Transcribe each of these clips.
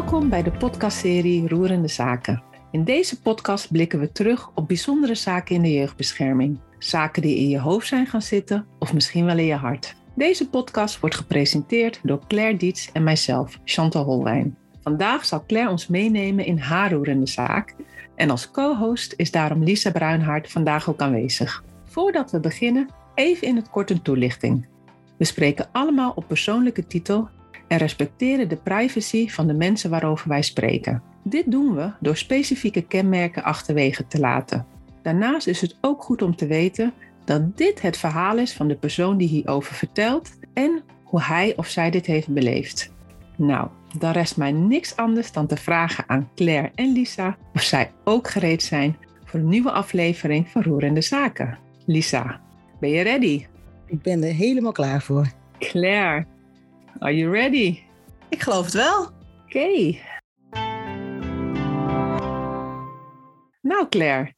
Welkom bij de podcastserie Roerende Zaken. In deze podcast blikken we terug op bijzondere zaken in de jeugdbescherming. Zaken die in je hoofd zijn gaan zitten of misschien wel in je hart. Deze podcast wordt gepresenteerd door Claire Diets en mijzelf, Chantal Holwijn. Vandaag zal Claire ons meenemen in haar roerende zaak. En als co-host is daarom Lisa Bruinhart vandaag ook aanwezig. Voordat we beginnen, even in het kort een toelichting. We spreken allemaal op persoonlijke titel en respecteren de privacy van de mensen waarover wij spreken. Dit doen we door specifieke kenmerken achterwege te laten. Daarnaast is het ook goed om te weten dat dit het verhaal is van de persoon die hierover vertelt en hoe hij of zij dit heeft beleefd. Nou, dan rest mij niks anders dan te vragen aan Claire en Lisa of zij ook gereed zijn voor een nieuwe aflevering van Roerende Zaken. Lisa, ben je ready? Ik ben er helemaal klaar voor. Claire, are you ready? Ik geloof het wel. Oké. Nou Claire,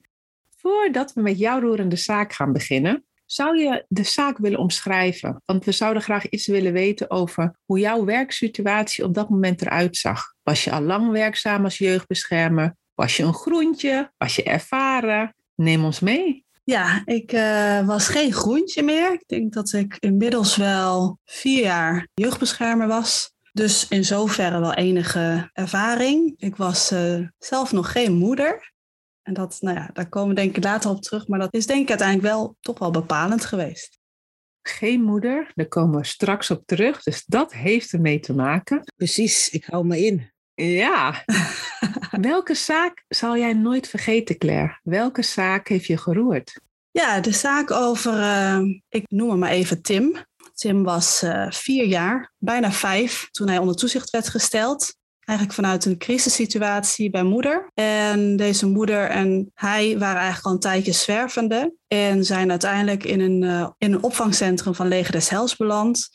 voordat we met jouw roerende zaak gaan beginnen, zou je de zaak willen omschrijven? Want we zouden graag iets willen weten over hoe jouw werksituatie op dat moment eruit zag. Was je al lang werkzaam als jeugdbeschermer? Was je een groentje? Was je ervaren? Neem ons mee. Ja, ik uh, was geen groentje meer. Ik denk dat ik inmiddels wel vier jaar jeugdbeschermer was. Dus in zoverre wel enige ervaring. Ik was uh, zelf nog geen moeder. En dat, nou ja, daar komen we denk ik later op terug. Maar dat is denk ik uiteindelijk wel toch wel bepalend geweest. Geen moeder, daar komen we straks op terug. Dus dat heeft ermee te maken. Precies, ik hou me in. Ja. Welke zaak zal jij nooit vergeten, Claire? Welke zaak heeft je geroerd? Ja, de zaak over, uh, ik noem hem maar even Tim. Tim was uh, vier jaar, bijna vijf, toen hij onder toezicht werd gesteld. Eigenlijk vanuit een crisissituatie bij moeder. En deze moeder en hij waren eigenlijk al een tijdje zwervende. En zijn uiteindelijk in een, uh, in een opvangcentrum van Leger des Hels beland.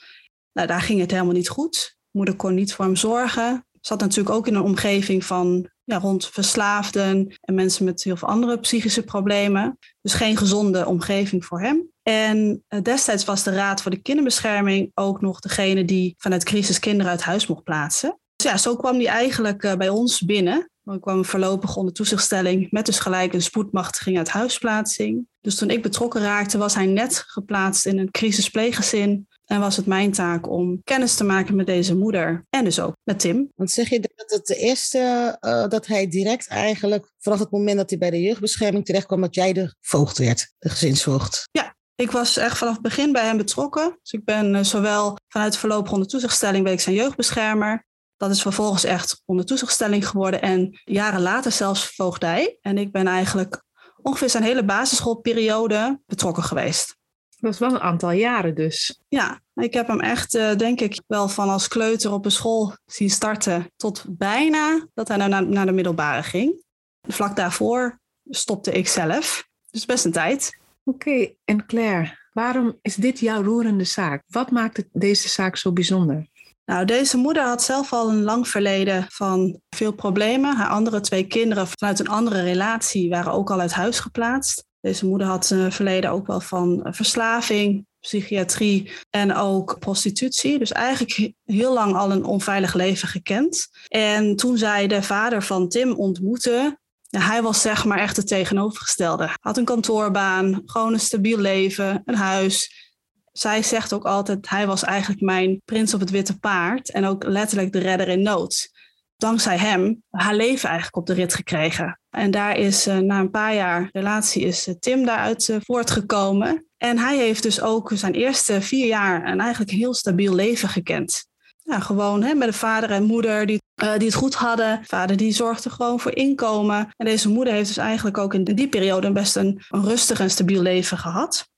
Nou, daar ging het helemaal niet goed. Moeder kon niet voor hem zorgen zat natuurlijk ook in een omgeving van ja, rond verslaafden en mensen met heel veel andere psychische problemen. Dus geen gezonde omgeving voor hem. En eh, destijds was de Raad voor de Kinderbescherming ook nog degene die vanuit crisis kinderen uit huis mocht plaatsen. Dus ja, zo kwam hij eigenlijk uh, bij ons binnen. Ik kwam voorlopig onder toezichtstelling met dus gelijk een spoedmachtiging uit huisplaatsing. Dus toen ik betrokken raakte, was hij net geplaatst in een crisispleeggezin en was het mijn taak om kennis te maken met deze moeder en dus ook met Tim. Want zeg je dat het de eerste, uh, dat hij direct eigenlijk, vanaf het moment dat hij bij de jeugdbescherming terecht kwam, dat jij de voogd werd, de gezinsvoogd? Ja, ik was echt vanaf het begin bij hem betrokken. Dus ik ben uh, zowel vanuit voorlopig onder toezichtstelling ben ik zijn jeugdbeschermer. Dat is vervolgens echt onder toezichtstelling geworden en jaren later zelfs voogdij. En ik ben eigenlijk ongeveer zijn hele basisschoolperiode betrokken geweest. Dat is wel een aantal jaren dus. Ja, ik heb hem echt, uh, denk ik, wel van als kleuter op een school zien starten tot bijna dat hij naar, naar de middelbare ging. Vlak daarvoor stopte ik zelf. Dus best een tijd. Oké, okay. en Claire, waarom is dit jouw roerende zaak? Wat maakt deze zaak zo bijzonder? Nou, deze moeder had zelf al een lang verleden van veel problemen. Haar andere twee kinderen vanuit een andere relatie waren ook al uit huis geplaatst. Deze moeder had een verleden ook wel van verslaving, psychiatrie en ook prostitutie. Dus eigenlijk heel lang al een onveilig leven gekend. En toen zij de vader van Tim ontmoette, hij was zeg maar echt het tegenovergestelde. Had een kantoorbaan, gewoon een stabiel leven, een huis. Zij zegt ook altijd, hij was eigenlijk mijn prins op het witte paard en ook letterlijk de redder in nood dankzij hem haar leven eigenlijk op de rit gekregen. En daar is uh, na een paar jaar relatie is uh, Tim daaruit uh, voortgekomen. En hij heeft dus ook zijn eerste vier jaar een eigenlijk heel stabiel leven gekend. Gewoon hè, met een vader en moeder die, die het goed hadden. Vader die zorgde gewoon voor inkomen. En deze moeder heeft dus eigenlijk ook in die periode best een, rustig en stabiel leven gehad.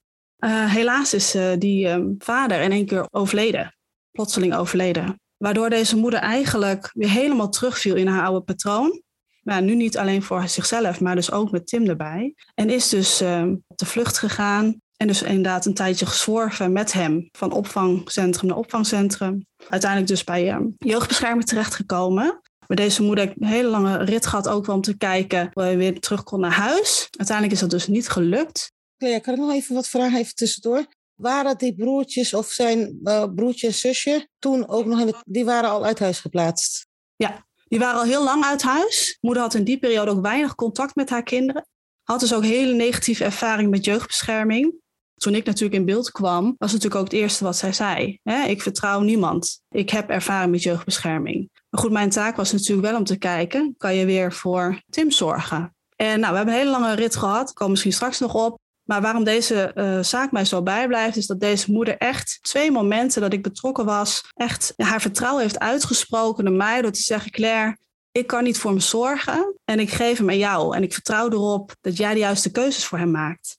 helaas is die um, vader in één keer overleden. Plotseling overleden. Waardoor deze moeder eigenlijk weer helemaal terugviel in haar oude patroon. Maar nu niet alleen voor zichzelf, maar dus ook met Tim erbij. En is dus uh, op de vlucht gegaan. En dus inderdaad een tijdje gezworven met hem. Van opvangcentrum naar opvangcentrum. Uiteindelijk dus bij uh, jeugdbescherming terechtgekomen. Maar deze moeder een hele lange rit gehad ook wel om te kijken of hij weer terug kon naar huis. Uiteindelijk is dat dus niet gelukt. Ja, kan ik nog even wat vragen even tussendoor? Waren die broertjes of zijn uh, broertje en zusje toen ook nog in de, die waren al uit huis geplaatst? Ja, Die waren al heel lang uit huis. Moeder had in die periode ook weinig contact met haar kinderen. Had dus ook hele negatieve ervaring met jeugdbescherming. Toen ik natuurlijk in beeld kwam, was natuurlijk ook het eerste wat zij zei. ik vertrouw niemand. Ik heb ervaring met jeugdbescherming. Maar goed, mijn taak was natuurlijk wel om te kijken, kan je weer voor Tim zorgen? En nou, we hebben een hele lange rit gehad, komen misschien straks nog op. Maar waarom deze uh, zaak mij zo bijblijft, is dat deze moeder echt twee momenten dat ik betrokken was, echt haar vertrouwen heeft uitgesproken naar mij door te zeggen: Claire, ik kan niet voor me zorgen en ik geef hem aan jou. En ik vertrouw erop dat jij de juiste keuzes voor hem maakt.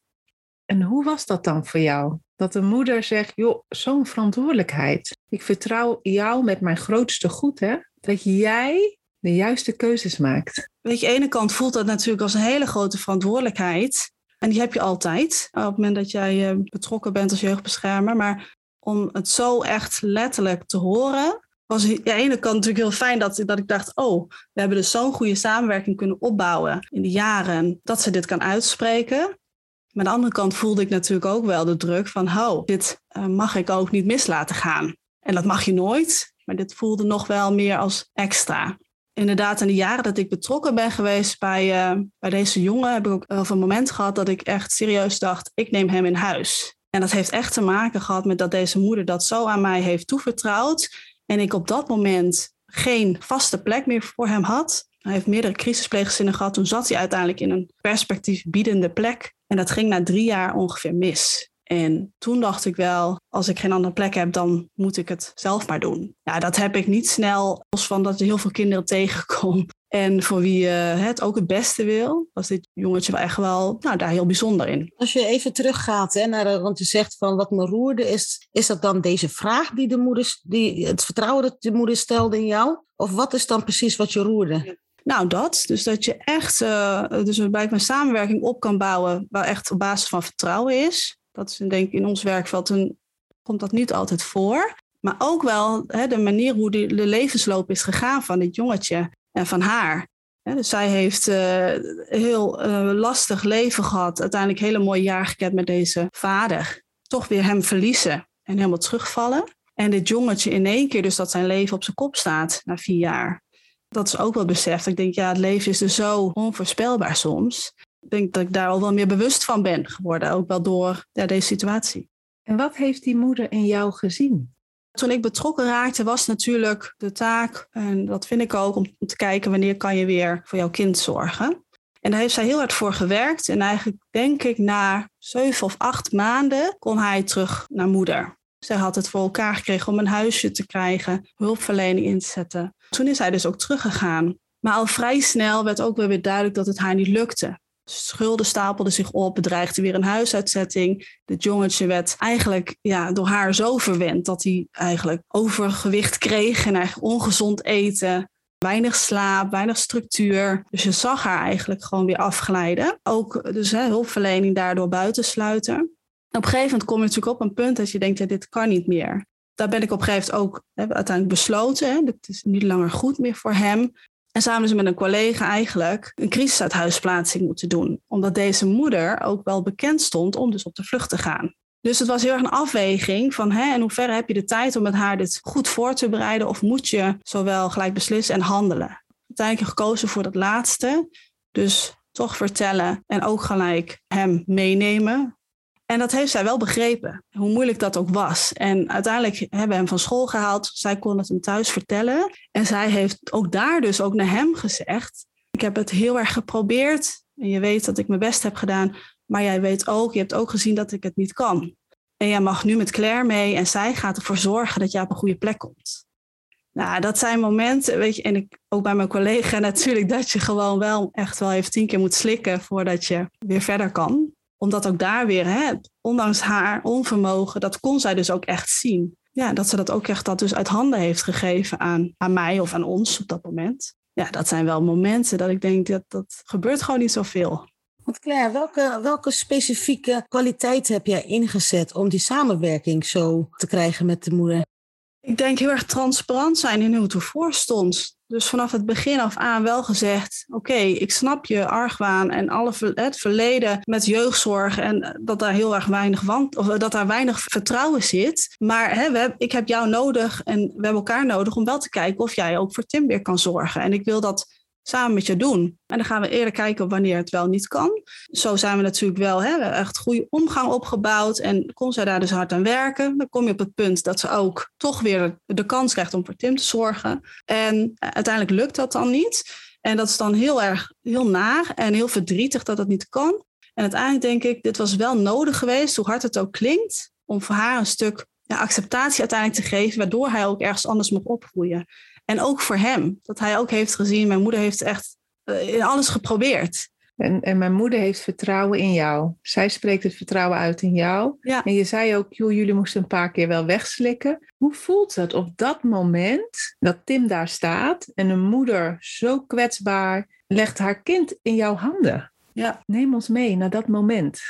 En hoe was dat dan voor jou? Dat een moeder zegt, joh, zo'n verantwoordelijkheid. Ik vertrouw jou met mijn grootste goed, hè? Dat jij de juiste keuzes maakt. Weet je, aan de ene kant voelt dat natuurlijk als een hele grote verantwoordelijkheid. En die heb je altijd op het moment dat jij eh, betrokken bent als jeugdbeschermer. Maar om het zo echt letterlijk te horen, was aan de ene kant natuurlijk heel fijn dat, dat ik dacht, oh, we hebben dus zo'n goede samenwerking kunnen opbouwen in de jaren dat ze dit kan uitspreken. Maar aan de andere kant voelde ik natuurlijk ook wel de druk van, oh, dit eh, mag ik ook niet mis laten gaan. En dat mag je nooit, maar dit voelde nog wel meer als extra inderdaad, in de jaren dat ik betrokken ben geweest bij, uh, bij deze jongen, heb ik ook wel een moment gehad dat ik echt serieus dacht, ik neem hem in huis. En dat heeft echt te maken gehad met dat deze moeder dat zo aan mij heeft toevertrouwd. En ik op dat moment geen vaste plek meer voor hem had. Hij heeft meerdere crisispleeggezinnen gehad. Toen zat hij uiteindelijk in een perspectief biedende plek. En dat ging na drie jaar ongeveer mis. En toen dacht ik wel, als ik geen andere plek heb, dan moet ik het zelf maar doen. Ja, dat heb ik niet snel, los van dat je heel veel kinderen tegenkom. En voor wie je het ook het beste wil, was dit jongetje wel echt wel nou, daar heel bijzonder in. Als je even teruggaat, hè, naar, want je zegt van wat me roerde, is, is dat dan deze vraag die de moeder, die, het vertrouwen dat de moeder stelde in jou? Of wat is dan precies wat je roerde? Nou, dat. Dus dat je echt, uh, dus bij een samenwerking op kan bouwen, waar echt op basis van vertrouwen is. Dat is denk in ons werkveld een, komt dat niet altijd voor. Maar ook wel hè, de manier hoe de, levensloop is gegaan van dit jongetje en van haar. dus zij heeft uh, heel uh, lastig leven gehad. Uiteindelijk hele mooie jaar gekend met deze vader. Toch weer hem verliezen en helemaal terugvallen. En dit jongetje in één keer dus dat zijn leven op zijn kop staat na vier jaar. Dat is ook wel beseft. Ik denk, ja, het leven is dus zo onvoorspelbaar soms. Ik denk dat ik daar al wel meer bewust van ben geworden, ook wel door ja, deze situatie. En wat heeft die moeder in jou gezien? Toen ik betrokken raakte, was natuurlijk de taak, en dat vind ik ook, om te kijken wanneer kan je weer voor jouw kind zorgen. En daar heeft zij heel hard voor gewerkt. En eigenlijk denk ik na zeven of acht maanden kon hij terug naar moeder. Zij had het voor elkaar gekregen om een huisje te krijgen, hulpverlening in te zetten. Toen is hij dus ook teruggegaan. Maar al vrij snel werd ook weer duidelijk dat het haar niet lukte. Schulden stapelden zich op, bedreigde weer een huisuitzetting. Het jongetje werd eigenlijk ja, door haar zo verwend dat hij eigenlijk overgewicht kreeg en eigenlijk ongezond eten. Weinig slaap, weinig structuur. Dus je zag haar eigenlijk gewoon weer afglijden. Ook dus hè, hulpverlening daardoor buitensluiten. op een gegeven moment kom je natuurlijk op een punt dat je denkt, ja, dit kan niet meer. Daar ben ik op een gegeven moment ook uiteindelijk besloten. Hè, het is niet langer goed meer voor hem. En samen dus met een collega eigenlijk een crisisuithuisplaatsing moeten doen. Omdat deze moeder ook wel bekend stond om dus op de vlucht te gaan. Dus het was heel erg een afweging van hè, in hoeverre heb je de tijd om met haar dit goed voor te bereiden of moet je zowel gelijk beslissen en handelen. Uiteindelijk gekozen voor dat laatste. Dus toch vertellen en ook gelijk hem meenemen. En dat heeft zij wel begrepen, hoe moeilijk dat ook was. En uiteindelijk hebben we hem van school gehaald. Zij kon het hem thuis vertellen. En zij heeft ook daar dus ook naar hem gezegd: Ik heb het heel erg geprobeerd. En je weet dat ik mijn best heb gedaan. Maar jij weet ook, je hebt ook gezien dat ik het niet kan. En jij mag nu met Claire mee en zij gaat ervoor zorgen dat jij op een goede plek komt. Nou, dat zijn momenten, weet je, en ik, ook bij mijn collega natuurlijk, dat je gewoon wel echt wel even tien keer moet slikken voordat je weer verder kan omdat ook daar weer, hè, ondanks haar onvermogen, dat kon zij dus ook echt zien. Ja, dat ze dat ook echt dat dus uit handen heeft gegeven aan, aan mij of aan ons op dat moment. Ja, dat zijn wel momenten dat ik denk, dat, dat gebeurt gewoon niet zoveel. Want Claire, welke, welke specifieke kwaliteit heb jij ingezet om die samenwerking zo te krijgen met de moeder? Ik denk heel erg transparant zijn in hoe het ervoor stond. Dus vanaf het begin af aan wel gezegd: Oké, ik snap je argwaan en alle het verleden met jeugdzorg en dat daar heel erg weinig want, of dat daar weinig vertrouwen zit. Maar hè, we, ik heb jou nodig en we hebben elkaar nodig om wel te kijken of jij ook voor Tim weer kan zorgen. En ik wil dat samen met je doen. En dan gaan we eerder kijken wanneer het wel niet kan. Zo zijn we natuurlijk wel hè, echt goede omgang opgebouwd. En kon zij daar dus hard aan werken. Dan kom je op het punt dat ze ook toch weer de kans krijgt om voor Tim te zorgen. En uiteindelijk lukt dat dan niet. En dat is dan heel erg heel naar en heel verdrietig dat dat niet kan. En uiteindelijk denk ik, dit was wel nodig geweest, hoe hard het ook klinkt, om voor haar een stuk ja, acceptatie uiteindelijk te geven, waardoor hij ook ergens anders mag opgroeien. En ook voor hem. Dat hij ook heeft gezien, mijn moeder heeft echt uh, in alles geprobeerd. En, en mijn moeder heeft vertrouwen in jou. Zij spreekt het vertrouwen uit in jou. Ja. En je zei ook, joh, jullie moesten een paar keer wel wegslikken. Hoe voelt het op dat moment dat Tim daar staat en een moeder zo kwetsbaar legt haar kind in jouw handen? Ja. Neem ons mee naar dat moment.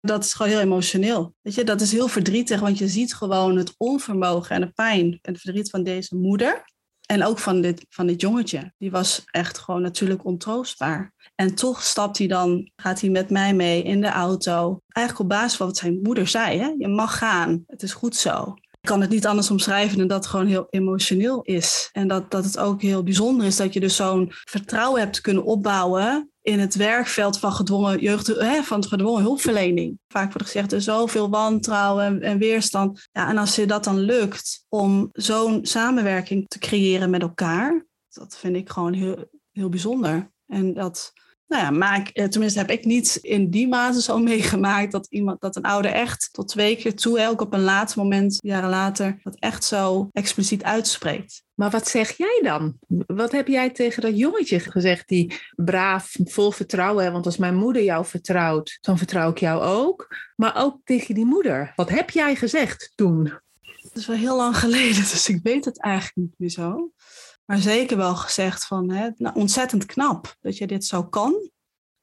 Dat is gewoon heel emotioneel. Weet je, dat is heel verdrietig, want je ziet gewoon het onvermogen en de pijn en het verdriet van deze moeder. En ook van dit, van dit jongetje. Die was echt gewoon natuurlijk ontroostbaar. En toch stapt hij dan, gaat hij met mij mee in de auto. Eigenlijk op basis van wat zijn moeder zei. Hè? Je mag gaan, het is goed zo. Ik kan het niet anders omschrijven dan dat het gewoon heel emotioneel is. En dat, dat het ook heel bijzonder is dat je dus zo'n vertrouwen hebt kunnen opbouwen in het werkveld van gedwongen jeugd, hè, van gedwongen hulpverlening. Vaak wordt gezegd er zoveel wantrouwen en, en, weerstand. Ja, en als je dat dan lukt om zo'n samenwerking te creëren met elkaar, dat vind ik gewoon heel, heel bijzonder. En dat, nou ja, maar ik, tenminste heb ik niet in die mate zo meegemaakt dat iemand, dat een ouder echt tot twee keer toe, ook op een laatste moment, jaren later, dat echt zo expliciet uitspreekt. Maar wat zeg jij dan? Wat heb jij tegen dat jongetje gezegd die braaf, vol vertrouwen, want als mijn moeder jou vertrouwt, dan vertrouw ik jou ook. Maar ook tegen die moeder. Wat heb jij gezegd toen? Dat is wel heel lang geleden, dus ik weet het eigenlijk niet meer zo. Maar zeker wel gezegd van, hè, nou, ontzettend knap dat je dit zo kan.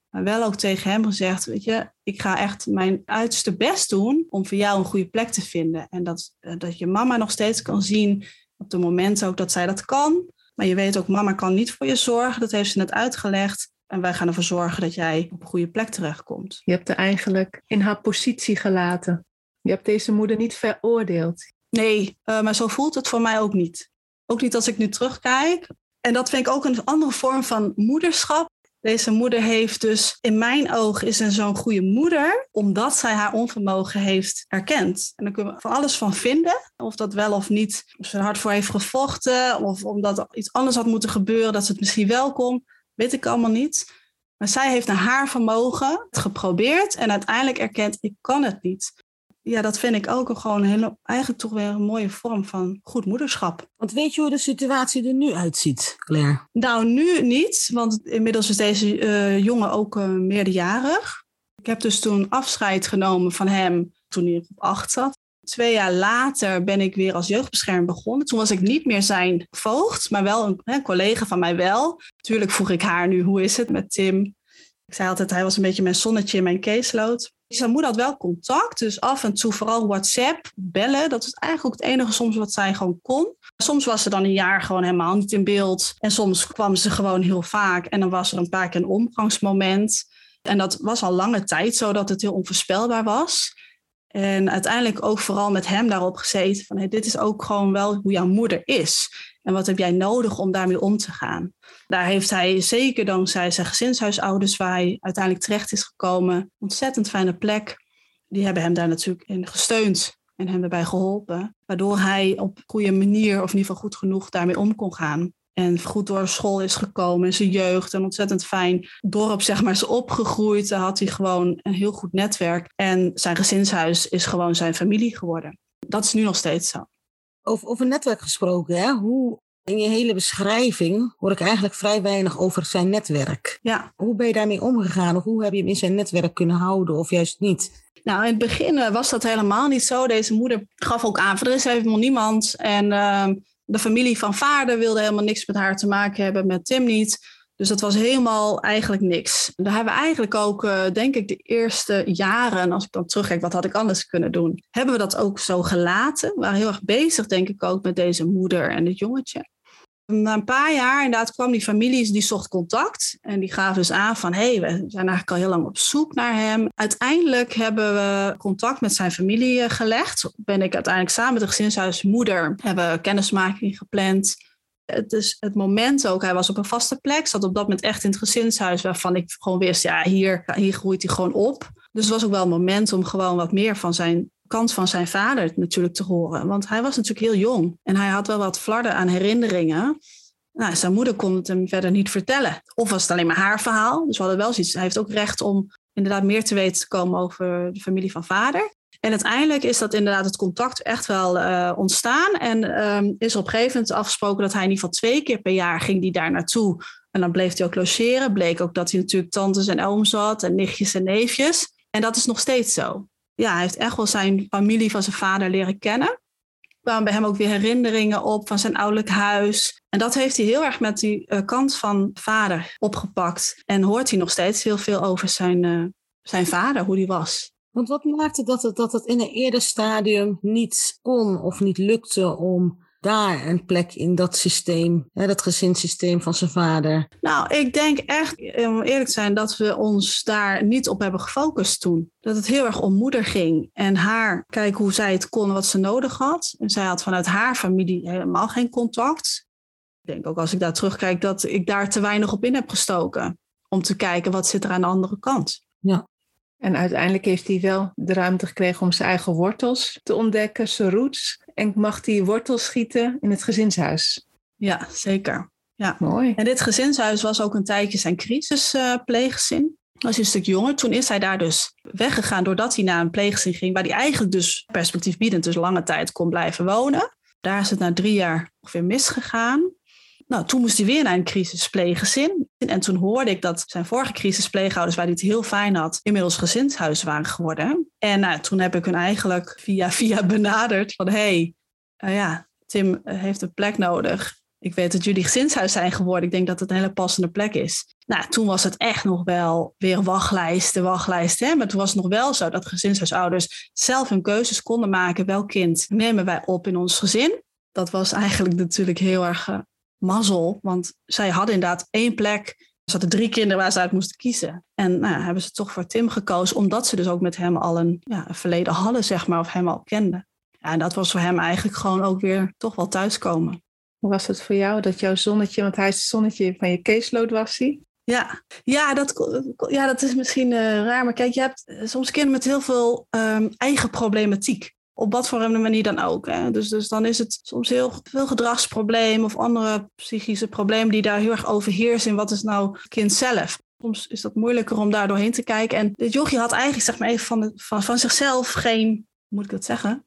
Maar wel ook tegen hem gezegd, weet je, ik ga echt mijn uiterste best doen om voor jou een goede plek te vinden. En dat, dat je mama nog steeds kan zien op de momenten ook dat zij dat kan. Maar je weet ook, mama kan niet voor je zorgen. Dat heeft ze net uitgelegd. En wij gaan ervoor zorgen dat jij op een goede plek terechtkomt. Je hebt haar eigenlijk in haar positie gelaten. Je hebt deze moeder niet veroordeeld. Nee, uh, maar zo voelt het voor mij ook niet. Ook niet als ik nu terugkijk. En dat vind ik ook een andere vorm van moederschap. Deze moeder heeft dus, in mijn oog, is een zo'n goede moeder, omdat zij haar onvermogen heeft erkend. En daar kunnen we van alles van vinden, of dat wel of niet, ze er hard voor heeft gevochten, of omdat er iets anders had moeten gebeuren, dat ze het misschien wel kon, weet ik allemaal niet. Maar zij heeft naar haar vermogen geprobeerd en uiteindelijk erkend, ik kan het niet ja, dat vind ik ook gewoon een hele, eigenlijk toch weer een mooie vorm van goed moederschap. Want weet je hoe de situatie er nu uitziet, Claire? Nou, nu niet, want inmiddels is deze uh, jongen ook uh, meerderjarig. Ik heb dus toen afscheid genomen van hem toen hij op acht zat. Twee jaar later ben ik weer als jeugdbeschermer begonnen. Toen was ik niet meer zijn voogd, maar wel een, een collega van mij wel. Natuurlijk vroeg ik haar nu, hoe is het met Tim? Ik zei altijd, hij was een beetje mijn zonnetje in mijn caseload. Zijn moeder had wel contact, dus af en toe vooral WhatsApp, bellen. Dat was eigenlijk ook het enige soms wat zij gewoon kon. Soms was ze dan een jaar gewoon helemaal niet in beeld. En soms kwam ze gewoon heel vaak en dan was er een paar keer een omgangsmoment. En dat was al lange tijd zo dat het heel onvoorspelbaar was. En uiteindelijk ook vooral met hem daarop gezeten van hey, dit is ook gewoon wel hoe jouw moeder is. En wat heb jij nodig om daarmee om te gaan? Daar heeft hij zeker dankzij zijn gezinshuisouders, waar hij uiteindelijk terecht is gekomen, ontzettend fijne plek. Die hebben hem daar natuurlijk in gesteund en hem erbij geholpen. Waardoor hij op goede manier, of in ieder geval goed genoeg, daarmee om kon gaan. En goed door school is gekomen, zijn jeugd, een ontzettend fijn dorp, zeg maar, is opgegroeid. Daar had hij gewoon een heel goed netwerk. En zijn gezinshuis is gewoon zijn familie geworden. Dat is nu nog steeds zo. Over, over netwerk gesproken, hè? Hoe, in je hele beschrijving hoor ik eigenlijk vrij weinig over zijn netwerk. Ja. Hoe ben je daarmee omgegaan? Of hoe heb je hem in zijn netwerk kunnen houden of juist niet? Nou, in het begin eh, was dat helemaal niet zo. Deze moeder gaf ook aan, er is helemaal niemand. En uh, de familie van vader wilde helemaal niks met haar te maken hebben, met Tim niet. Dus dat was helemaal eigenlijk niks. Daar hebben we eigenlijk ook, uh, denk ik, de eerste jaren, als ik dan terugkijk, wat had ik anders kunnen doen? Hebben we dat ook zo gelaten? We waren heel erg bezig, denk ik, ook met deze moeder en het jongetje. Na een paar jaar inderdaad kwam die familie, die zocht contact. En die gaven dus aan van, hé, hey, we zijn eigenlijk al heel lang op zoek naar hem. Uiteindelijk hebben we contact met zijn familie eh, gelegd. Ben ik uiteindelijk samen met de gezinshuismoeder, hebben kennismaking gepland. Het is het moment ook, hij was op een vaste plek, zat op dat moment echt in het gezinshuis, waarvan ik gewoon wist, ja, hier, hier groeit hij gewoon op. Dus het was ook wel een moment om gewoon wat meer van zijn kant van zijn vader natuurlijk te horen. Want hij was natuurlijk heel jong en hij had wel wat flarden aan herinneringen. Nou, zijn moeder kon het hem verder niet vertellen. Of was het alleen maar haar verhaal. Dus we hadden wel zoiets. Hij heeft ook recht om inderdaad meer te weten te komen over de familie van vader. En uiteindelijk is dat inderdaad het contact echt wel uh, ontstaan. En um, is op een gegeven moment afgesproken dat hij in ieder geval twee keer per jaar ging die daar naartoe. En dan bleef hij ook logeren. Bleek ook dat hij natuurlijk tantes en ooms had en nichtjes en neefjes. En dat is nog steeds zo ja, hij heeft echt wel zijn familie van zijn vader leren kennen. Er kwamen bij hem ook weer herinneringen op van zijn ouderlijk huis. En dat heeft hij heel erg met die uh, kant van vader opgepakt. En hoort hij nog steeds heel veel over zijn, uh, zijn vader, hoe die was. Want wat maakte dat het, dat het in een eerder stadium niet kon of niet lukte om daar een plek in dat systeem, hè, dat gezinssysteem van zijn vader? Nou, ik denk echt, om eerlijk te zijn, dat we ons daar niet op hebben gefocust toen. Dat het heel erg om moeder ging en haar, kijken hoe zij het kon, wat ze nodig had. En zij had vanuit haar familie helemaal geen contact. Ik denk ook als ik daar terugkijk dat ik daar te weinig op in heb gestoken. Om te kijken wat zit er aan de andere kant. Ja. En uiteindelijk heeft hij wel de ruimte gekregen om zijn eigen wortels te ontdekken, zijn roots. En mag hij wortels schieten in het gezinshuis. Ja, zeker. Ja. Mooi. En dit gezinshuis was ook een tijdje zijn crisispleeggezin. Uh, was hij een stuk jonger. Toen is hij daar dus weggegaan doordat hij naar een pleeggezin ging, waar hij eigenlijk dus perspectiefbiedend dus lange tijd kon blijven wonen. Daar is het na drie jaar ongeveer misgegaan. Nou, toen moest hij weer naar een crisispleeggezin. En toen hoorde ik dat zijn vorige crisispleegouders, waar hij het heel fijn had, inmiddels gezinshuis waren geworden. En nou, toen heb ik hun eigenlijk via via benaderd van, hey, uh, ja, Tim heeft een plek nodig. Ik weet dat jullie gezinshuis zijn geworden. Ik denk dat het een hele passende plek is. Nou, toen was het echt nog wel weer wachtlijsten, wachtlijsten. Hè? Maar toen was het nog wel zo dat gezinshuisouders zelf hun keuzes konden maken. Welk kind nemen wij op in ons gezin? Dat was eigenlijk natuurlijk heel erg uh, mazzel. Want zij hadden inderdaad één plek. Er zaten drie kinderen waar ze uit moesten kiezen. En nou, hebben ze toch voor Tim gekozen, omdat ze dus ook met hem al een, ja, een verleden hadden, zeg maar, of hem al kenden. Ja, en dat was voor hem eigenlijk gewoon ook weer toch wel thuiskomen. Hoe was het voor jou dat jouw zonnetje, want hij is het zonnetje van je caseload was hij? Ja, ja, dat, ja, dat is misschien uh, raar. Maar kijk, je hebt soms kinderen met heel veel um, eigen problematiek op wat voor een manier dan ook. Hè. Dus, dus dan is het soms heel veel gedragsprobleem of andere psychische problemen die daar heel erg overheersen. In wat is nou kind zelf? Soms is dat moeilijker om daar doorheen te kijken. En dit jochie had eigenlijk zeg maar even van, de, van, van zichzelf geen, moet ik dat zeggen?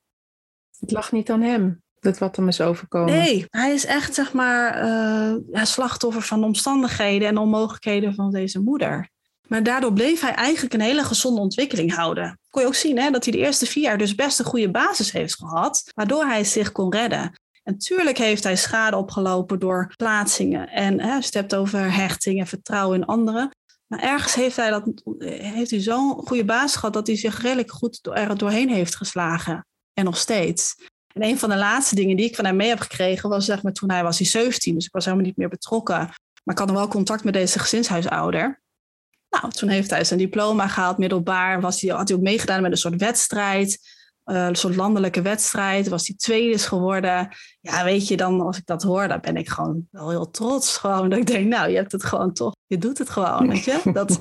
Het lag niet aan hem, dat wat hem is overkomen. Nee, hij is echt zeg maar uh, ja, slachtoffer van de omstandigheden en onmogelijkheden van deze moeder. Maar daardoor bleef hij eigenlijk een hele gezonde ontwikkeling houden. Kon je ook zien hè, dat hij de eerste vier jaar dus best een goede basis heeft gehad, waardoor hij zich kon redden. En tuurlijk heeft hij schade opgelopen door plaatsingen. En hè, hebt over hechting en vertrouwen in anderen. Maar ergens heeft hij, dat, heeft hij zo'n goede basis gehad dat hij zich redelijk goed er doorheen heeft geslagen. En nog steeds. En een van de laatste dingen die ik van hem mee heb gekregen was zeg maar toen hij was hij 17. Dus ik was helemaal niet meer betrokken. Maar ik had nog wel contact met deze gezinshuisouder. Nou, toen heeft hij zijn diploma gehaald, middelbaar. Was hij, had hij ook meegedaan met een soort wedstrijd. Uh, een soort landelijke wedstrijd. Was hij tweede geworden. Ja, weet je, dan als ik dat hoor, dan ben ik gewoon wel heel trots. Gewoon dat ik denk, nou, je hebt het gewoon toch. Je doet het gewoon, weet je. Dat,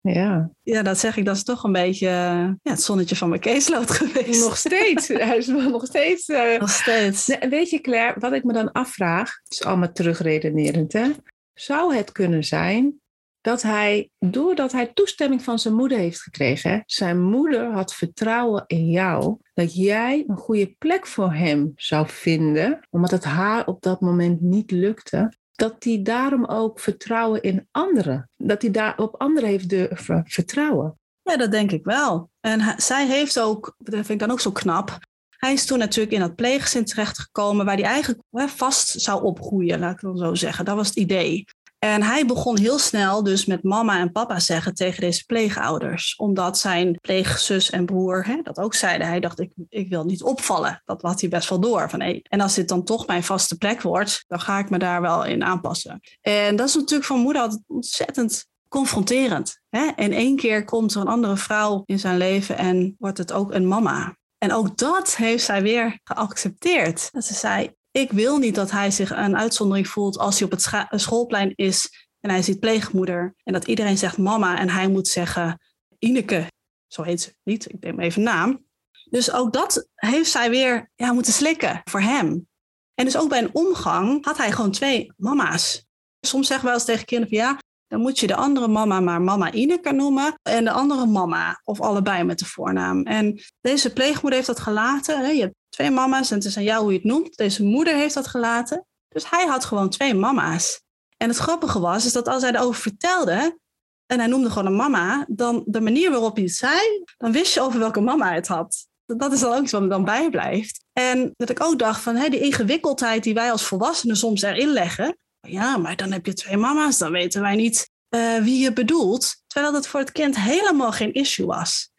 ja. ja, dat zeg ik. Dat is toch een beetje ja, het zonnetje van mijn caseload geweest. Nog steeds. Hij is nog steeds. Uh... Nog steeds. Nee, weet je, Claire, wat ik me dan afvraag, is allemaal terugredenerend, hè? Zou het kunnen zijn dat hij, doordat hij toestemming van zijn moeder heeft gekregen, zijn moeder had vertrouwen in jou, dat jij een goede plek voor hem zou vinden, omdat het haar op dat moment niet lukte, dat hij daarom ook vertrouwen in anderen, dat hij daar op anderen heeft durven vertrouwen. Ja, dat denk ik wel. En zij heeft ook, dat vind ik dan ook zo knap, hij is toen natuurlijk in dat pleeggezin terechtgekomen waar hij eigenlijk vast zou opgroeien, laat ik dan zo zeggen. Dat was het idee. En hij begon heel snel dus met mama en papa zeggen tegen deze pleegouders. Omdat zijn pleegzus en broer hè, dat ook zeiden. Hij dacht, ik, ik wil niet opvallen. Dat had hij best wel door. Van, hey, en als dit dan toch mijn vaste plek wordt, dan ga ik me daar wel in aanpassen. En dat is natuurlijk van moeder altijd ontzettend confronterend. Hè? In één keer komt er een andere vrouw in zijn leven en wordt het ook een mama. En ook dat heeft zij weer geaccepteerd. Dat ze zei, ik wil niet dat hij zich een uitzondering voelt als hij op het schoolplein is en hij ziet pleegmoeder. En dat iedereen zegt mama en hij moet zeggen Ineke. Zo heet ze niet, ik neem even naam. Dus ook dat heeft zij weer ja, moeten slikken voor hem. En dus ook bij een omgang had hij gewoon twee mama's. Soms zeggen we wel eens tegen kinderen van ja, dan moet je de andere mama maar mama Ineke noemen en de andere mama of allebei met de voornaam. En deze pleegmoeder heeft dat gelaten. Je hebt twee mama's en het is aan jou hoe je het noemt. Deze moeder heeft dat gelaten. Dus hij had gewoon twee mama's. En het grappige was, is dat als hij erover vertelde, en hij noemde gewoon een mama, dan de manier waarop hij het zei, dan wist je over welke mama het had. Dat is dan ook iets wat dan bijblijft. En dat ik ook dacht van hè, die ingewikkeldheid die wij als volwassenen soms erin leggen. Ja, maar dan heb je twee mama's, dan weten wij niet uh, wie je bedoelt. Terwijl dat voor het kind helemaal geen issue was.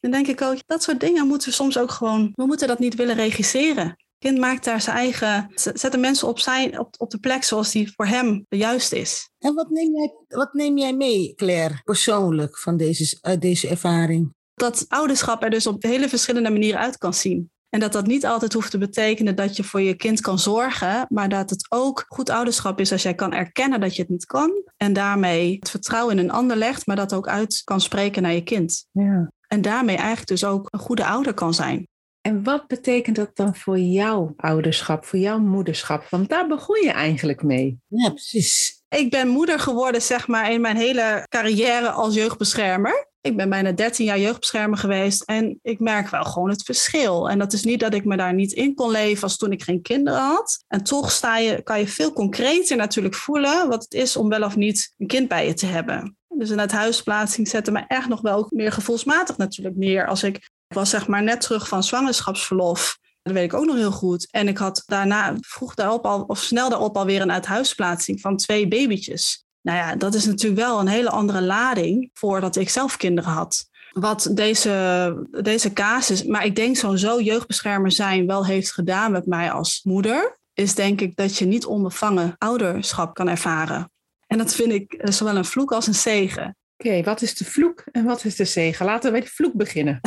Dan denk ik ook, dat soort dingen moeten we soms ook gewoon, we moeten dat niet willen regisseren. Kind maakt daar zijn eigen, zet de mensen op, zijn, op, op de plek zoals die voor hem de juiste is. En wat neem jij, wat neem jij mee, Claire, persoonlijk van deze, uit deze ervaring? Dat ouderschap er dus op hele verschillende manieren uit kan zien. En dat dat niet altijd hoeft te betekenen dat je voor je kind kan zorgen, maar dat het ook goed ouderschap is als jij kan erkennen dat je het niet kan en daarmee het vertrouwen in een ander legt, maar dat ook uit kan spreken naar je kind. Ja. En daarmee eigenlijk dus ook een goede ouder kan zijn. En wat betekent dat dan voor jouw ouderschap, voor jouw moederschap? Want daar begon je eigenlijk mee. Ja, precies. Ik ben moeder geworden, zeg maar, in mijn hele carrière als jeugdbeschermer. Ik ben bijna 13 jaar jeugdbeschermer geweest en ik merk wel gewoon het verschil. En dat is niet dat ik me daar niet in kon leven als toen ik geen kinderen had. En toch sta je, kan je veel concreter natuurlijk voelen wat het is om wel of niet een kind bij je te hebben. Dus een huisplaatsing zette me echt nog wel meer gevoelsmatig natuurlijk neer. Als ik, ik was zeg maar net terug van zwangerschapsverlof. Dat weet ik ook nog heel goed. En ik had daarna vroeg daarop al, of snel daarop alweer een uithuisplaatsing van twee babytjes. Nou ja, dat is natuurlijk wel een hele andere lading voordat ik zelf kinderen had. Wat deze, deze casus, maar ik denk sowieso jeugdbeschermer zijn wel heeft gedaan met mij als moeder, is denk ik dat je niet onbevangen ouderschap kan ervaren. En dat vind ik eh, zowel een vloek als een zegen. Oké, wat is de vloek en wat is de zegen? Laten we bij de vloek beginnen.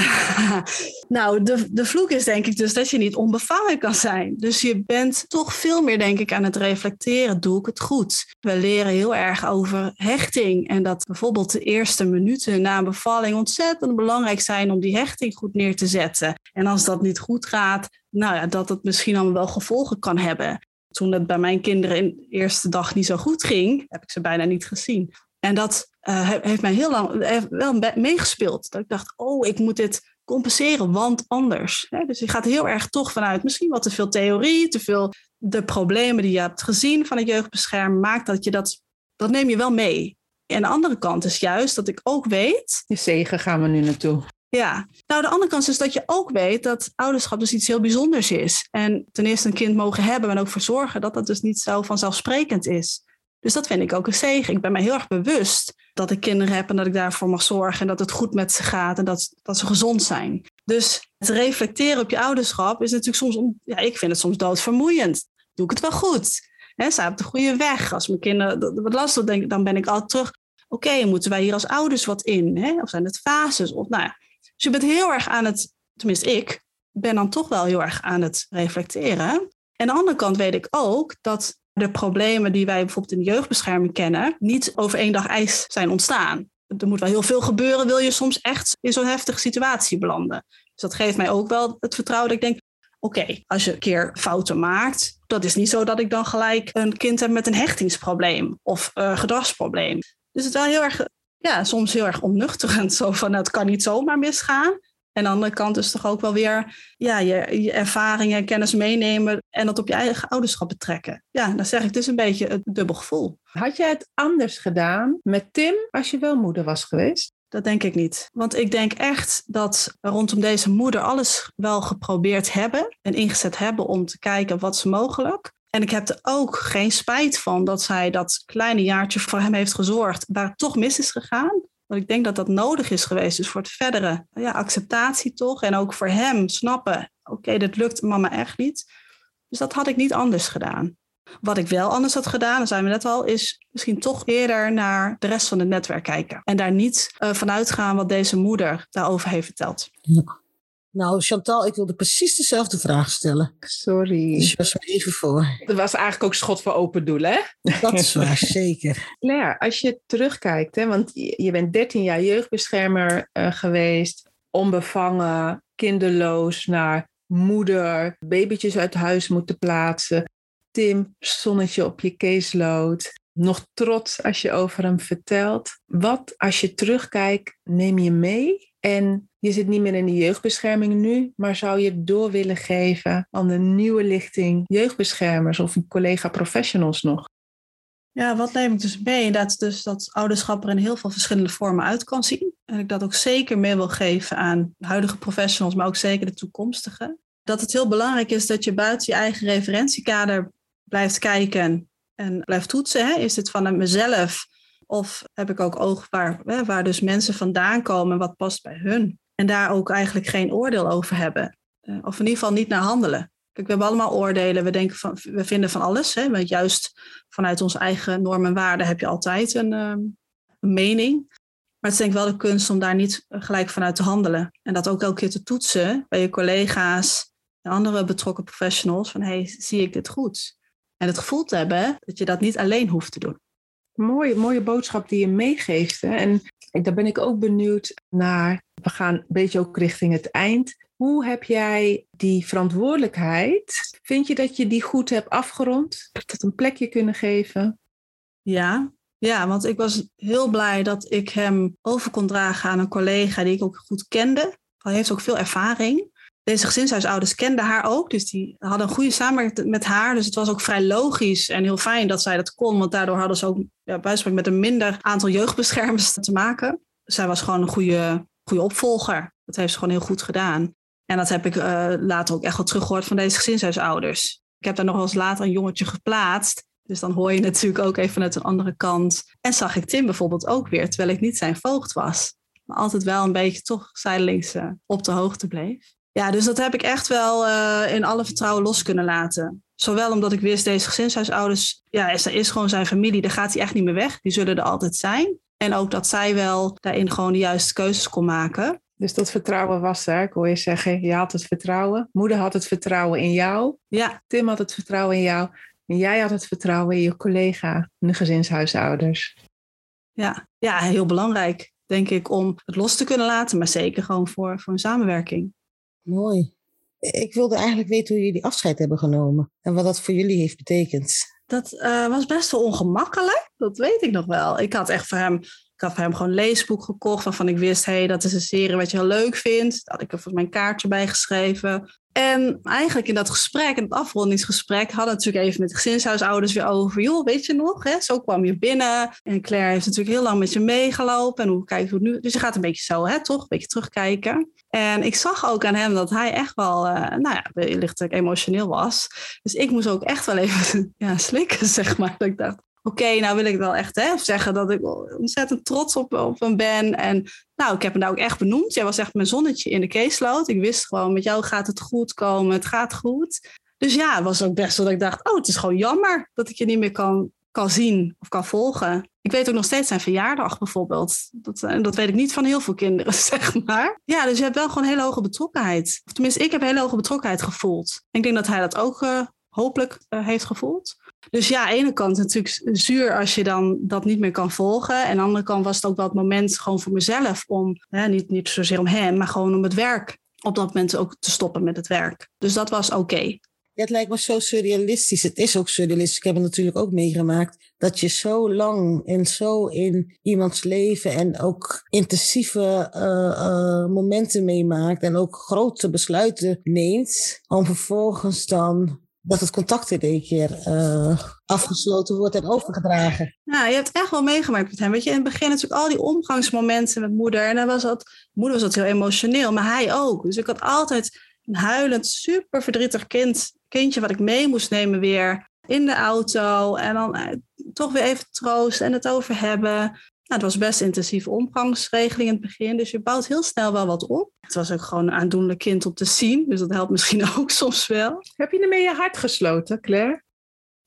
nou, de, de vloek is denk ik dus dat je niet onbevangen kan zijn. Dus je bent toch veel meer, denk ik, aan het reflecteren. Doe ik het goed? We leren heel erg over hechting. En dat bijvoorbeeld de eerste minuten na een bevalling ontzettend belangrijk zijn om die hechting goed neer te zetten. En als dat niet goed gaat, nou ja, dat het misschien dan wel gevolgen kan hebben. Toen het bij mijn kinderen in de eerste dag niet zo goed ging, heb ik ze bijna niet gezien. En dat uh, heeft mij heel lang wel meegespeeld. Dat ik dacht, oh, ik moet dit compenseren, want anders. Dus je gaat heel erg toch vanuit misschien wat te veel theorie, te veel de problemen die je hebt gezien van het jeugdbescherm, maakt dat je dat, dat neem je wel mee. En de andere kant is juist dat ik ook weet. De zegen gaan we nu naartoe. Ja, nou de andere kant is dat je ook weet dat ouderschap dus iets heel bijzonders is. En ten eerste een kind mogen hebben, maar ook voor zorgen dat dat dus niet zo vanzelfsprekend is. Dus dat vind ik ook een zegen. Ik ben mij heel erg bewust dat ik kinderen heb en dat ik daarvoor mag zorgen en dat het goed met ze gaat en dat, dat ze gezond zijn. Dus het reflecteren op je ouderschap is natuurlijk soms, ja, ik vind het soms doodvermoeiend. Doe ik het wel goed? He, sta op de goede weg? Als mijn kinderen wat lastig denken, dan ben ik altijd terug. Oké, moeten wij hier als ouders wat in? Hè? Of zijn het fases? Of, nou ja. Dus je bent heel erg aan het, tenminste ik, ben dan toch wel heel erg aan het reflecteren. En aan de andere kant weet ik ook dat de problemen die wij bijvoorbeeld in de jeugdbescherming kennen, niet over één dag ijs zijn ontstaan. Er moet wel heel veel gebeuren, wil je soms echt in zo'n heftige situatie belanden. Dus dat geeft mij ook wel het vertrouwen dat ik denk, oké, als je een keer fouten maakt, dat is niet zo dat ik dan gelijk een kind heb met een hechtingsprobleem of uh, gedragsprobleem. Dus het is wel heel erg, ja, soms heel erg onnuchterend. Zo van, het kan niet zomaar misgaan. En aan de andere kant is toch ook wel weer ja, je, je ervaringen en kennis meenemen en dat op je eigen ouderschap betrekken. Ja, dan zeg ik, het is een beetje het dubbel gevoel. Had jij het anders gedaan met Tim als je wel moeder was geweest? Dat denk ik niet. Want ik denk echt dat rondom deze moeder alles wel geprobeerd hebben en ingezet hebben om te kijken wat is mogelijk. En ik heb er ook geen spijt van dat zij dat kleine jaartje voor hem heeft gezorgd, waar het toch mis is gegaan. Want ik denk dat dat nodig is geweest. Dus voor het verdere ja, acceptatie toch. En ook voor hem snappen, oké, dat lukt mama echt niet. Dus dat had ik niet anders gedaan. Wat ik wel anders had gedaan, dat zijn we net al, is misschien toch eerder naar de rest van het netwerk kijken. En daar niet uh, vanuit gaan wat deze moeder daarover heeft verteld. Ja. Nou, Chantal, ik wilde precies dezelfde vraag stellen. Sorry. Dus je was er even voor. Dat was eigenlijk ook schot voor open doel, hè? Dat is waar, zeker. Claire, als je terugkijkt, hè, want je bent 13 jaar jeugdbeschermer uh, geweest, onbevangen, kinderloos, naar moeder, babytjes uit huis moeten plaatsen. Tim, zonnetje op je caseload. Nog trots als je over hem vertelt. Wat als je terugkijkt, neem je mee? En je zit niet meer in de jeugdbescherming nu, maar zou je door willen geven aan de nieuwe lichting jeugdbeschermers of collega professionals nog? Ja, wat neem ik dus mee? Dat, dus dat ouderschap er in heel veel verschillende vormen uit kan zien. En ik dat ook zeker mee wil geven aan huidige professionals, maar ook zeker de toekomstige. Dat het heel belangrijk is dat je buiten je eigen referentiekader blijft kijken en blijft toetsen. Hè? Is dit van mezelf of heb ik ook oog waar, waar dus mensen vandaan komen, wat past bij hun? En daar ook eigenlijk geen oordeel over hebben. Uh, of in ieder geval niet naar handelen. Kijk, we hebben allemaal oordelen. We, denken van, we vinden van alles. Hè? Want juist vanuit onze eigen normen en waarden heb je altijd een, um, een mening. Maar het is denk ik wel de kunst om daar niet gelijk vanuit te handelen. En dat ook elke keer te toetsen bij je collega's en andere betrokken professionals. Van, hey, zie ik dit goed? En het gevoel te hebben dat je dat niet alleen hoeft te doen. Mooie, mooie boodschap die je meegeeft. Hè? En daar ben ik ook benieuwd naar. We gaan een beetje ook richting het eind. Hoe heb jij die verantwoordelijkheid? Vind je dat je die goed hebt afgerond? Dat een plekje kunnen geven? Ja, ja, want ik was heel blij dat ik hem over kon dragen aan een collega die ik ook goed kende. Hij heeft ook veel ervaring deze gezinshuisouders kenden haar ook. Dus die hadden een goede samenwerking met haar. Dus het was ook vrij logisch en heel fijn dat zij dat kon. Want daardoor hadden ze ook ja, met een minder aantal jeugdbeschermers te maken. Zij was gewoon een goede, goede opvolger. Dat heeft ze gewoon heel goed gedaan. En dat heb ik uh, later ook echt wel teruggehoord van deze gezinshuisouders. Ik heb daar nog wel eens later een jongetje geplaatst. Dus dan hoor je natuurlijk ook even vanuit een andere kant. En zag ik Tim bijvoorbeeld ook weer, terwijl ik niet zijn voogd was. Maar altijd wel een beetje toch zijdelings uh, op de hoogte bleef. Ja, dus dat heb ik echt wel uh, in alle vertrouwen los kunnen laten. Zowel omdat ik wist, deze gezinshuisouders, ja, is, is gewoon zijn familie, daar gaat hij echt niet meer weg. Die zullen er altijd zijn. En ook dat zij wel daarin gewoon de juiste keuzes kon maken. Dus dat vertrouwen was er. Ik hoor je zeggen, je had het vertrouwen. Moeder had het vertrouwen in jou. Ja. Tim had het vertrouwen in jou. En jij had het vertrouwen in je collega, de gezinshuishouders. Ja, ja heel belangrijk, denk ik, om het los te kunnen laten. Maar zeker gewoon voor, voor een samenwerking. Mooi. Ik wilde eigenlijk weten hoe jullie afscheid hebben genomen en wat dat voor jullie heeft betekend. Dat uh, was best wel ongemakkelijk, dat weet ik nog wel. Ik had echt voor hem, ik had voor hem gewoon een leesboek gekocht waarvan ik wist, hé, hey, dat is een serie wat je heel leuk vindt. Daar had ik er voor mijn kaartje bij geschreven. En eigenlijk in dat gesprek, in het afrondingsgesprek, hadden natuurlijk even met de gezinshuisouders weer over. Joh, weet je nog, hè? zo kwam je binnen. En Claire heeft natuurlijk heel lang met je meegelopen. En hoe kijk je nu? Dus je gaat een beetje zo, hè, toch? Een beetje terugkijken. En ik zag ook aan hem dat hij echt wel, uh, nou ja, lichtelijk emotioneel was. Dus ik moest ook echt wel even ja, slikken, zeg maar. Dat ik dacht, oké, nou wil ik wel echt hè, zeggen dat ik ontzettend trots op, op hem ben. En nou, ik heb hem nou ook echt benoemd. Jij was echt mijn zonnetje in de caseload. Ik wist gewoon, met jou gaat het goed komen. Het gaat goed. Dus ja, het was ook best wel dat ik dacht, oh, het is gewoon jammer dat ik je niet meer kan, kan zien of kan volgen. Ik weet ook nog steeds zijn verjaardag bijvoorbeeld. Dat, en dat weet ik niet van heel veel kinderen, zeg maar. Ja, dus je hebt wel gewoon hele hoge betrokkenheid. Of tenminste, ik heb hele hoge betrokkenheid gevoeld. ik denk dat hij dat ook uh, hopelijk uh, heeft gevoeld. Dus ja, aan de ene kant natuurlijk zuur als je dan dat niet meer kan volgen. En aan de andere kant was het ook wel het moment gewoon voor mezelf om, hè, niet, niet zozeer om hem, maar gewoon om het werk op dat moment ook te stoppen met het werk. Dus dat was oké. Het lijkt me zo surrealistisch. Het is ook surrealistisch. Ik heb het natuurlijk ook meegemaakt. Dat je zo lang en zo in iemands leven en ook intensieve uh, uh, momenten meemaakt. En ook grote besluiten neemt. Om vervolgens dan dat het contact in één keer uh, afgesloten wordt en overgedragen. Ja, je hebt echt wel meegemaakt met hem. Weet je, in het begin natuurlijk al die omgangsmomenten met moeder. En dan was dat, moeder was dat heel emotioneel, maar hij ook. Dus ik had altijd een huilend, super verdrietig kind, kindje wat ik mee moest nemen weer in de auto en dan eh, toch weer even troosten en het over hebben. Nou, het was best intensieve omgangsregeling in het begin, dus je bouwt heel snel wel wat op. Het was ook gewoon een aandoenlijk kind om te zien, dus dat helpt misschien ook soms wel. Heb je ermee je hart gesloten, Claire?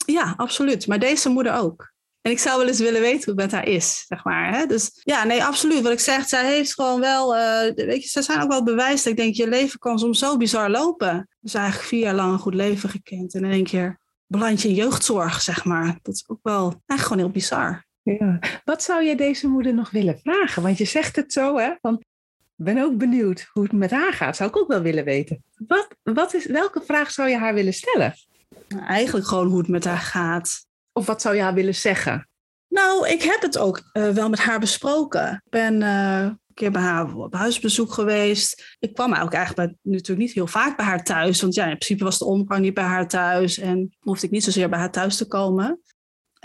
Ja, absoluut. Maar deze moeder ook. En ik zou wel eens willen weten hoe het met haar is, zeg maar. Hè? Dus ja, nee, absoluut. Wat ik zeg, zij heeft gewoon wel, uh, weet je, ze zijn ook wel bewijs dat ik denk, je leven kan soms zo bizar lopen. Dus eigenlijk vier jaar lang een goed leven gekend en in één keer beland je in jeugdzorg, zeg maar. Dat is ook wel eigenlijk gewoon heel bizar. Ja. Wat zou je deze moeder nog willen vragen? Want je zegt het zo, hè? Van, ben ook benieuwd hoe het met haar gaat. Zou ik ook wel willen weten. Wat, wat is, welke vraag zou je haar willen stellen? Eigenlijk gewoon hoe het met haar gaat. Of wat zou je haar willen zeggen? Nou, ik heb het ook uh, wel met haar besproken. Ik ben uh, een keer bij haar op huisbezoek geweest. Ik kwam ook eigenlijk bij, natuurlijk niet heel vaak bij haar thuis. Want ja, in principe was de omgang niet bij haar thuis. En hoefde ik niet zozeer bij haar thuis te komen.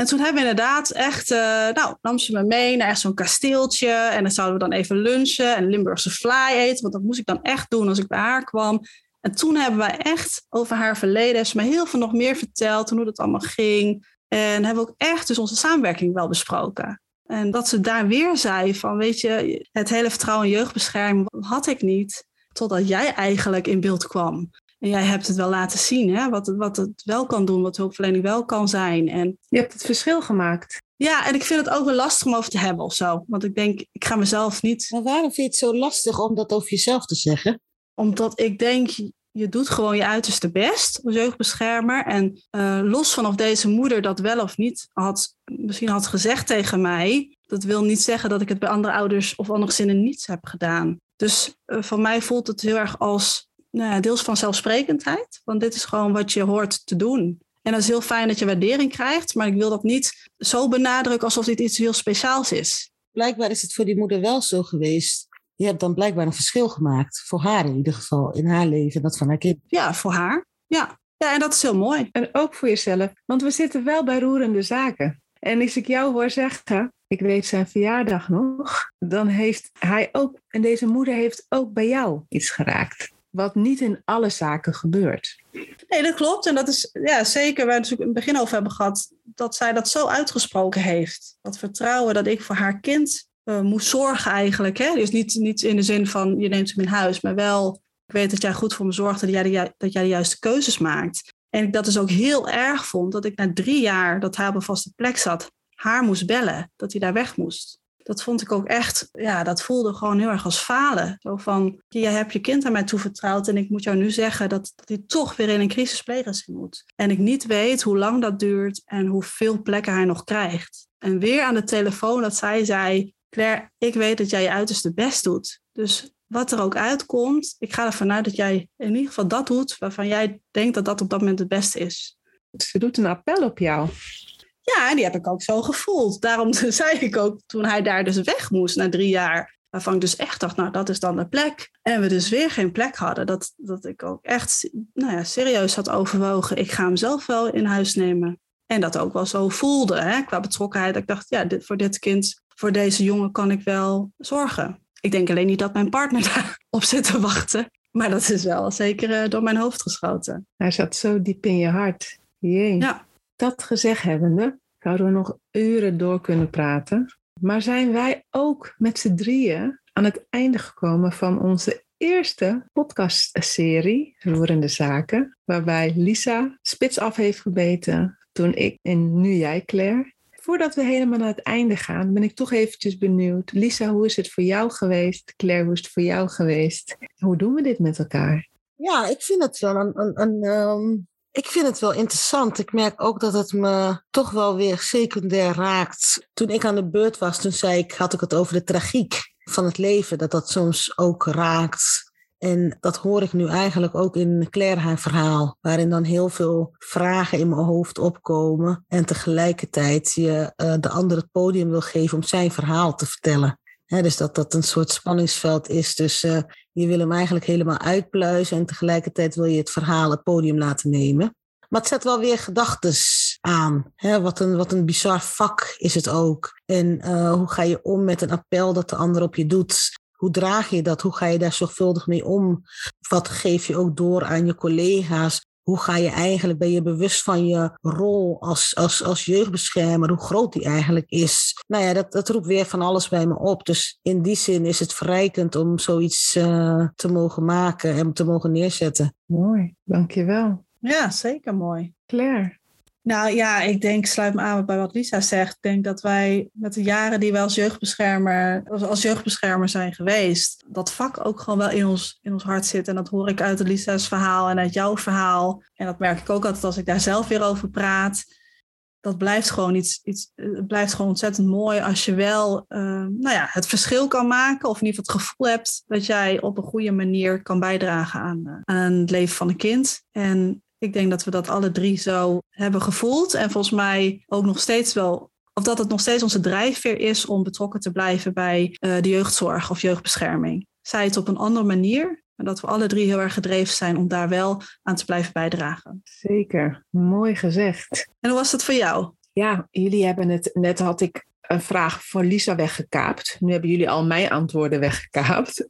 En toen hebben we inderdaad echt, uh, nou, nam ze me mee naar echt zo'n kasteeltje. En dan zouden we dan even lunchen en Limburgse fly eten. Want dat moest ik dan echt doen als ik bij haar kwam. En toen hebben wij echt over haar verleden, ze me heel veel nog meer verteld. Hoe dat allemaal ging. En hebben we ook echt dus onze samenwerking wel besproken. En dat ze daar weer zei van, weet je, het hele vertrouwen in jeugdbescherming had ik niet. Totdat jij eigenlijk in beeld kwam. En jij hebt het wel laten zien, hè? Wat, het, wat het wel kan doen, wat hulpverlening wel kan zijn. En je hebt het verschil gemaakt. Ja, en ik vind het ook wel lastig om over te hebben of zo. Want ik denk, ik ga mezelf niet. Maar waarom vind je het zo lastig om dat over jezelf te zeggen? Omdat ik denk, je doet gewoon je uiterste best als jeugdbeschermer. En uh, los van of deze moeder dat wel of niet had, misschien had gezegd tegen mij, dat wil niet zeggen dat ik het bij andere ouders of andere gezinnen niets heb gedaan. Dus uh, van mij voelt het heel erg als nou ja, deels van zelfsprekendheid. Want dit is gewoon wat je hoort te doen. En dat is heel fijn dat je waardering krijgt, maar ik wil dat niet zo benadrukken alsof dit iets heel speciaals is. Blijkbaar is het voor die moeder wel zo geweest je hebt dan blijkbaar een verschil gemaakt. Voor haar in ieder geval, in haar leven, dat van haar kind. Ja, voor haar. Ja. ja, en dat is heel mooi. En ook voor jezelf, want we zitten wel bij roerende zaken. En als ik jou hoor zeggen, ik weet zijn verjaardag nog, dan heeft hij ook, en deze moeder heeft ook bij jou iets geraakt. Wat niet in alle zaken gebeurt. Nee, dat klopt. En dat is ja, zeker waar we het in het begin over hebben gehad, dat zij dat zo uitgesproken heeft. Dat vertrouwen dat ik voor haar kind uh, moest zorgen eigenlijk. Hè? Dus niet, niet in de zin van je neemt hem in huis, maar wel ik weet dat jij goed voor me zorgt dat jij de, dat jij de juiste keuzes maakt. En ik dat dus ook heel erg vond dat ik na drie jaar dat hij op een vaste plek zat, haar moest bellen, dat hij daar weg moest. Dat vond ik ook echt, ja, dat voelde gewoon heel erg als falen. Zo van, jij hebt je kind aan mij toevertrouwd en ik moet jou nu zeggen dat, hij toch weer in een crisispleeggezin moet. En ik niet weet hoe lang dat duurt en hoeveel plekken hij nog krijgt. En weer aan de telefoon dat zij zei, Claire, ik weet dat jij je uiterste best doet. Dus wat er ook uitkomt, ik ga ervan uit dat jij in ieder geval dat doet waarvan jij denkt dat dat op dat moment het beste is. Ze doet een appel op jou. Ja, en die heb ik ook zo gevoeld. Daarom zei ik ook toen hij daar dus weg moest na drie jaar. Waarvan ik dus echt dacht, nou dat is dan de plek. En we dus weer geen plek hadden. Dat, dat ik ook echt nou ja, serieus had overwogen. Ik ga hem zelf wel in huis nemen. En dat ook wel zo voelde hè, qua betrokkenheid. Ik dacht, ja, dit, voor dit kind voor deze jongen kan ik wel zorgen. Ik denk alleen niet dat mijn partner daarop zit te wachten. Maar dat is wel zeker eh, door mijn hoofd geschoten. Hij zat zo diep in je hart. Jee. Ja. Dat gezegd hebbende, zouden we nog uren door kunnen praten. Maar zijn wij ook met z'n drieën aan het einde gekomen van onze eerste podcastserie, Roerende Zaken, waarbij Lisa spits af heeft gebeten toen ik en nu jij, Claire. Voordat we helemaal naar het einde gaan, ben ik toch eventjes benieuwd. Lisa, hoe is het voor jou geweest? Claire, hoe is het voor jou geweest? Hoe doen we dit met elkaar? Ja, ik vind het wel een, een, een ehm, ik vind het wel interessant. Ik merk ook dat het me toch wel weer secundair raakt. Toen ik aan de beurt was, toen zei ik, had ik het over de tragiek van het leven. Dat dat soms ook raakt. En dat hoor ik nu eigenlijk ook in Claire haar verhaal, waarin dan heel veel vragen in mijn hoofd opkomen en tegelijkertijd je uh, de ander het podium wil geven om zijn verhaal te vertellen. Dus dat dat een soort spanningsveld is tussen uh, je wil hem eigenlijk helemaal uitpluizen en tegelijkertijd wil je het verhaal het podium laten nemen. Maar het zet wel weer gedachten aan. Hè? Wat, een, wat een bizar vak is het ook. En uh, hoe ga je om met een appel dat de ander op je doet? Hoe draag je dat? Hoe ga je daar zorgvuldig mee om? Wat geef je ook door aan je collega's? Hoe ga je eigenlijk, ben je bewust van je rol als, als, als jeugdbeschermer, hoe groot die eigenlijk is. Nou ja, dat, dat roept weer van alles bij me op. Dus in die zin is het verrijkend om zoiets uh, te mogen maken en te mogen neerzetten. Mooi, dankjewel. Ja, zeker mooi. Claire. Nou ja, ik denk, sluit me aan bij wat Lisa zegt. Ik denk dat wij met de jaren die wij als jeugdbeschermer, als jeugdbeschermer zijn geweest, dat vak ook gewoon wel in ons, in ons hart zit. En dat hoor ik uit Lisa's verhaal en uit jouw verhaal. En dat merk ik ook altijd als ik daar zelf weer over praat. Dat blijft gewoon iets, iets het blijft gewoon ontzettend mooi als je wel uh, nou ja, het verschil kan maken. Of in ieder geval het gevoel hebt dat jij op een goede manier kan bijdragen aan, uh, aan het leven van een kind. En ik denk dat we dat alle drie zo hebben gevoeld. En volgens mij ook nog steeds wel, of dat het nog steeds onze drijfveer is om betrokken te blijven bij uh, de jeugdzorg of jeugdbescherming. Zij het op een andere manier, maar dat we alle drie heel erg gedreven zijn om daar wel aan te blijven bijdragen. Zeker, mooi gezegd. En hoe was dat voor jou? Ja, jullie hebben het, net had ik een vraag voor Lisa weggekaapt. Nu hebben jullie al mijn antwoorden weggekaapt.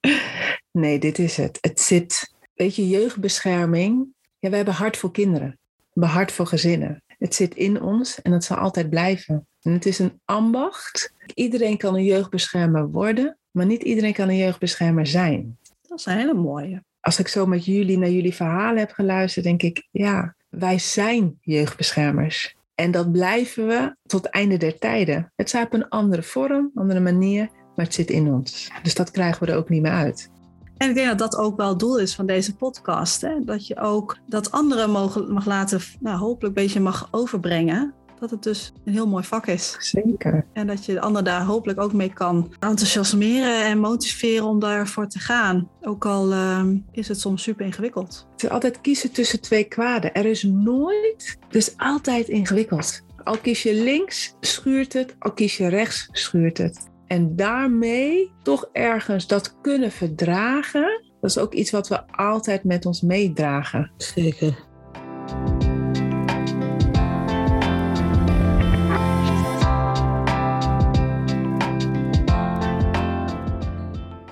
nee, dit is het. Het zit, weet je, jeugdbescherming ja, we hebben hart voor kinderen. We hebben hart voor gezinnen. Het zit in ons en het zal altijd blijven. En het is een ambacht. Iedereen kan een jeugdbeschermer worden, maar niet iedereen kan een jeugdbeschermer zijn. Dat is een hele mooie. Als ik zo met jullie naar jullie verhalen heb geluisterd, denk ik, ja, wij zijn jeugdbeschermers. En dat blijven we tot het einde der tijden. Het staat op een andere vorm, andere manier, maar het zit in ons. Dus dat krijgen we er ook niet meer uit. En ik denk dat dat ook wel het doel is van deze podcast. Hè? Dat je ook dat anderen mogen, mag laten, nou, hopelijk een beetje mag overbrengen. Dat het dus een heel mooi vak is. Zeker. En dat je de ander daar hopelijk ook mee kan enthousiasmeren en motiveren om daarvoor te gaan. Ook al uh, is het soms super ingewikkeld. Het is altijd kiezen tussen twee kwaden. Er is nooit, is altijd ingewikkeld. Al kies je links, schuurt het. Al kies je rechts, schuurt het. En daarmee toch ergens dat kunnen verdragen, dat is ook iets wat we altijd met ons meedragen. Zeker.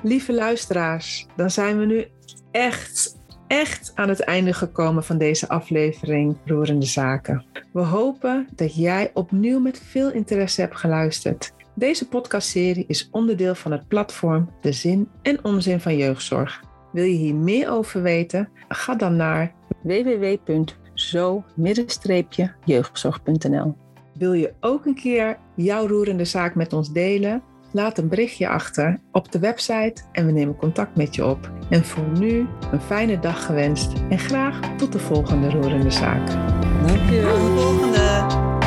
Lieve luisteraars, dan zijn we nu echt, echt aan het einde gekomen van deze aflevering Roerende Zaken. We hopen dat jij opnieuw met veel interesse hebt geluisterd. Deze podcastserie is onderdeel van het platform De Zin en Onzin van Jeugdzorg. Wil je hier meer over weten? Ga dan naar www.zo-jeugdzorg.nl. Wil je ook een keer jouw roerende zaak met ons delen? Laat een berichtje achter op de website en we nemen contact met je op. En voor nu een fijne dag gewenst en graag tot de volgende roerende zaak. Dankjewel.